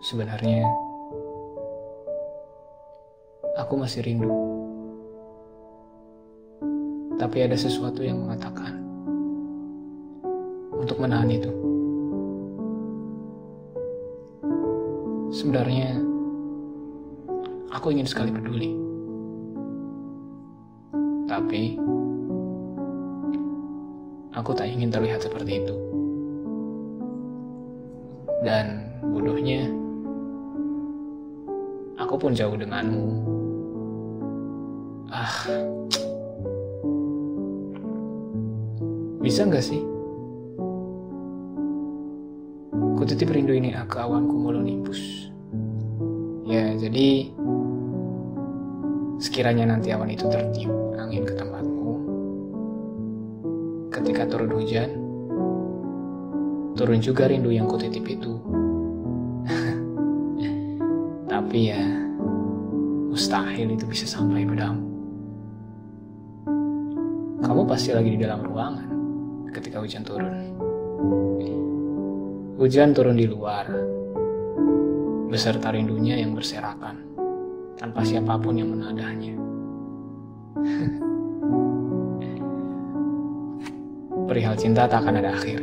Sebenarnya, aku masih rindu. Tapi ada sesuatu yang mengatakan untuk menahan itu. Sebenarnya, aku ingin sekali peduli. Tapi, aku tak ingin terlihat seperti itu. Dan bodohnya, aku pun jauh denganmu. Ah, bisa nggak sih? Kutitip rindu ini ke awan cumulonimbus. Ya, jadi sekiranya nanti awan itu tertiup angin ke tempatmu, ketika turun hujan, turun juga rindu yang kutitip itu. Tapi ya, mustahil itu bisa sampai padamu. Kamu pasti lagi di dalam ruangan ketika hujan turun. Hujan turun di luar, beserta rindunya yang berserakan, tanpa siapa pun yang menadahnya. Perihal cinta tak akan ada akhir.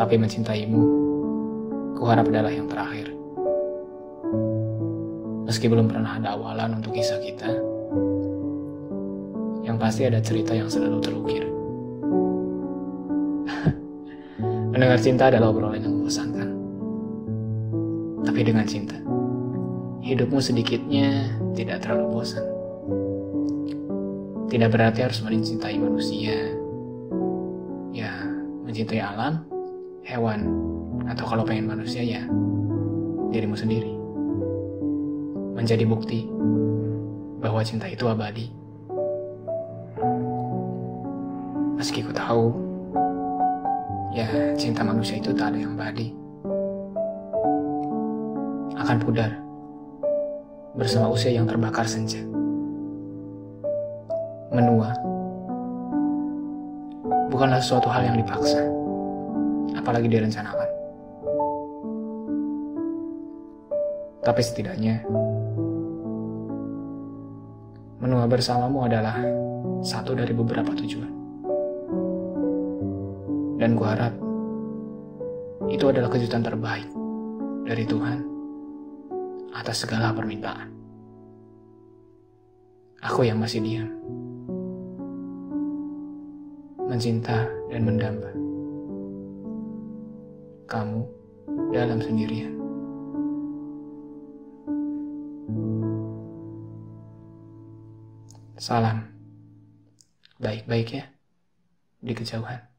Tapi mencintaimu, kuharap adalah yang terakhir. Meski belum pernah ada awalan untuk kisah kita, yang pasti ada cerita yang selalu terukir. Mendengar cinta adalah obrolan yang membosankan. Tapi dengan cinta, hidupmu sedikitnya tidak terlalu bosan. Tidak berarti harus mencintai manusia. Ya, mencintai alam, hewan, atau kalau pengen manusia ya, dirimu sendiri. Menjadi bukti bahwa cinta itu abadi. Meski ku tahu, ya cinta manusia itu tak ada yang abadi. Akan pudar bersama usia yang terbakar senja. Menua bukanlah suatu hal yang dipaksa, apalagi direncanakan. Tapi setidaknya, menua bersamamu adalah satu dari beberapa tujuan. Dan ku harap itu adalah kejutan terbaik dari Tuhan atas segala permintaan. Aku yang masih diam, mencinta dan mendamba. Kamu dalam sendirian. Salam. Baik-baik ya di kejauhan.